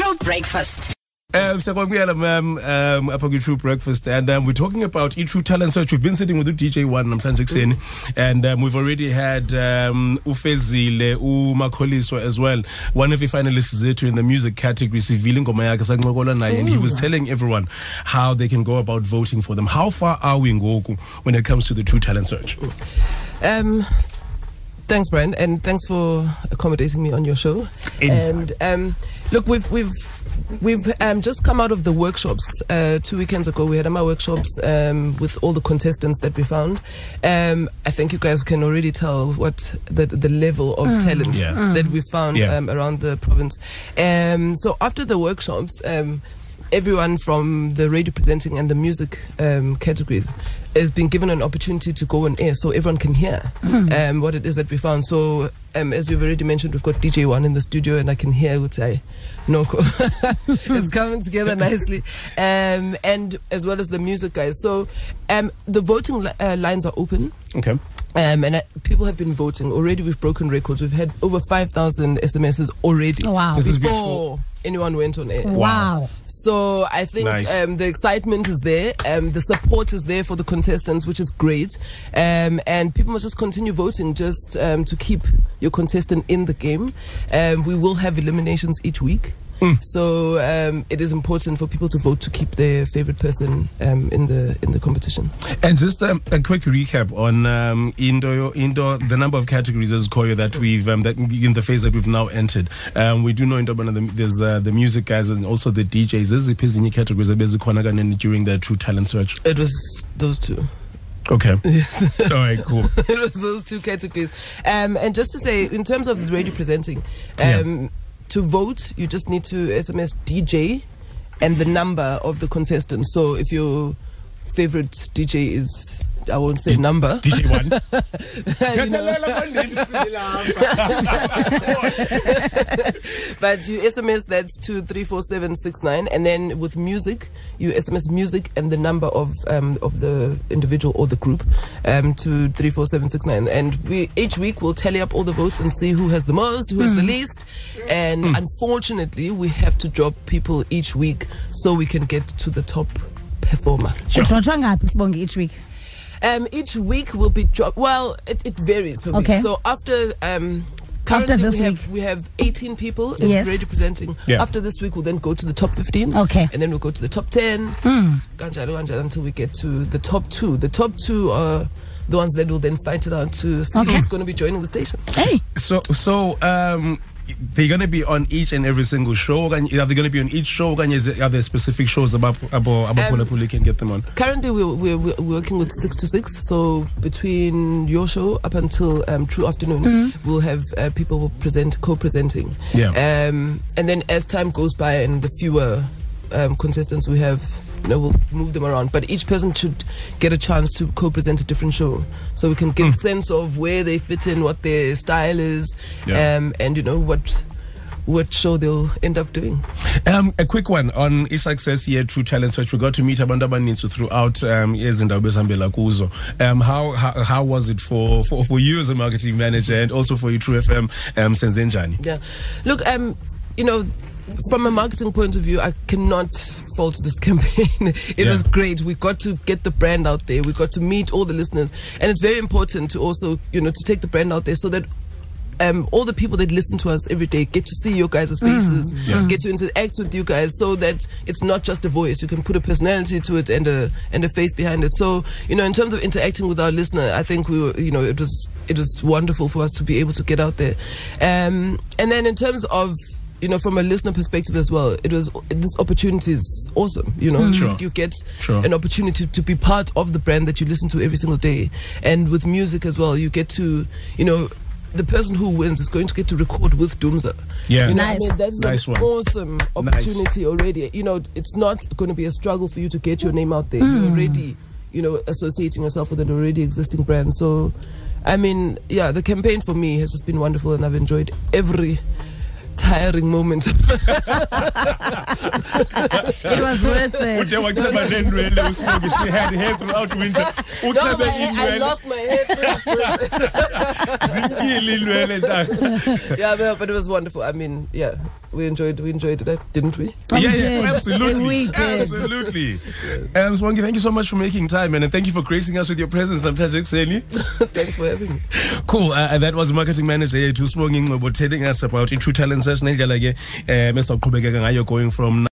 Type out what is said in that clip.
Tru Breakfast. Um, so we had a um, um, up a tru breakfast, and um, we're talking about e tru talent search. We've been sitting with the DJ one, namhlanje kuseni, and um, we've already had um, Ufezile, uMakholiswa as well. One of the finalists zethu in the music category, Sivile ngoma yakhe sancokola naye, and he was telling everyone how they can go about voting for them. How far are we in ngoku when it comes to the tru talent search? Um, thanks, Brian, and thanks for accommodating me on your show. Anytime. And um, look, we've we've we've um, just come out of the workshops uh, two weekends ago. We had my workshops um, with all the contestants that we found. Um, I think you guys can already tell what the the level of talent Yeah. that we found Yeah. um, around the province. Um, so after the workshops. Everyone from the radio presenting and the music um, categories has been given an opportunity to go on air so everyone can hear um, what it is that we found. So, um, as you've already mentioned, we've got DJ One in the studio, and I can hear Utai Noko. it's coming together nicely. Um, and as well as the music guys. So, um, the voting li- uh, lines are open. Okay. Um, and uh, people have been voting already. We've broken records. We've had over five thousand SMSs already. Wow. This is before anyone went on air. Wow. So I think Nice. um, the excitement is there, um, the support is there for the contestants, which is great, um, and people must just continue voting just um, to keep your contestant in the game. Um, we will have eliminations each week. So um, it is important for people to vote to keep their favorite person um, in the in the competition. And just um, a quick recap on um, Indo, Indo, the number of categories as Koyo that we've um, that in the phase that we've now entered. Um, we do know into the, there's uh, the music guys and also the DJs. There's the categories kanene during the Tru Talent Search. It was those two. Okay. All right. Cool. it was those two categories. Um, and just to say, in terms of the radio presenting, um, to vote, you just need to SMS DJ and the number of the contestant. So if your favorite DJ is, I won't say number, DJ one. you know, but you SMS that's to 34769 and then with music you SMS music and the number of um, of the individual or the group. Um, to 34769 and we each week we'll tally up all the votes and see who has the most who has the least. And unfortunately we have to drop people each week so we can get to the top performer udrothwa ngaphi sibonge each week um, each week will be drop. Well, it, it varies per Okay. week. So after um, After this we have week. we have 18 people in Yes. radio presenting. Yeah. After this week, we'll then go to the top 15. Okay. And then we'll go to the top 10. Kanjalo, kanjalo, until we get to the top two. The top two are the ones that will then fight it out to see Okay. who's going to be joining the station. hey So so um. They're going to be on each and every single show. Okanye- Are they going to be on each show? okanye is Are there specific shows about about about Um, you can get them on? Currently, we're, we're, we're working with six to six. So between your show up until um, Tru Afternoon, we'll have uh, people will present co-presenting. Yeah. Um, and then as time goes by and the fewer um, contestants we have, you know, we'll move them around. But each person should get a chance to co-present a different show, so we can get a sense of where they fit in, what their style is, Yeah. um, and you know what what show they'll end up doing. Um, a quick one on i-success here Tru Talent Search. We got to meet abantu abaninzi throughout um, ezindawo besihambela kuzo. Um, how, how how was it for, for for you as a marketing manager and also for you Tru FM um, senze njani? Yeah. Look, um, you know, from a marketing point of view, I cannot fault this campaign. it Yeah. was great. We got to get the brand out there. We got to meet all the listeners, and it's very important to also, you know, to take the brand out there so that. Um, all the people that listen to us every day get to see your guys' faces, Yeah. get to interact with you guys, so that it's not just a voice. You can put a personality to it and a and a face behind it. So you know, in terms of interacting with our listener, I think we were, you know, it was it was wonderful for us to be able to get out there. Um, and then in terms of you know, from a listener perspective as well, it was this opportunity is awesome. You know, mm. Sure. you, you get Sure. an opportunity to be part of the brand that you listen to every single day, and with music as well, you get to, you know. The person who wins is going to get to record with Doomza. Yeah. you know, Nice. I mean, that's Nice an one. awesome Nice. opportunity already. You know, it's not going to be a struggle for you to get your name out there. You're mm. already, you know, associating yourself with an already existing brand. So, I mean, yeah, the campaign for me has just been wonderful, and I've enjoyed every tiring moment. it was worth it waceba neenwele usibongi she had hair throughout winter no, ucebe I, I lost my hair. through this process. zimkile iinwele ntaka yeah, but, but it was wonderful. I mean, yeah, we enjoyed we enjoyed it, didn't we? We yeah, did. yeah, absolutely, We did. absolutely. Um, Swangi, thank you so much for making time, man, and thank you for gracing us with your presence namhlanje ekuseni. Thanks for having me. Cool. Uh, that was marketing manager yethu Sibongi Ngcobo telling us about i-Tru Talent Search nendlela ke eh mesawuqhubekeka ngayo going from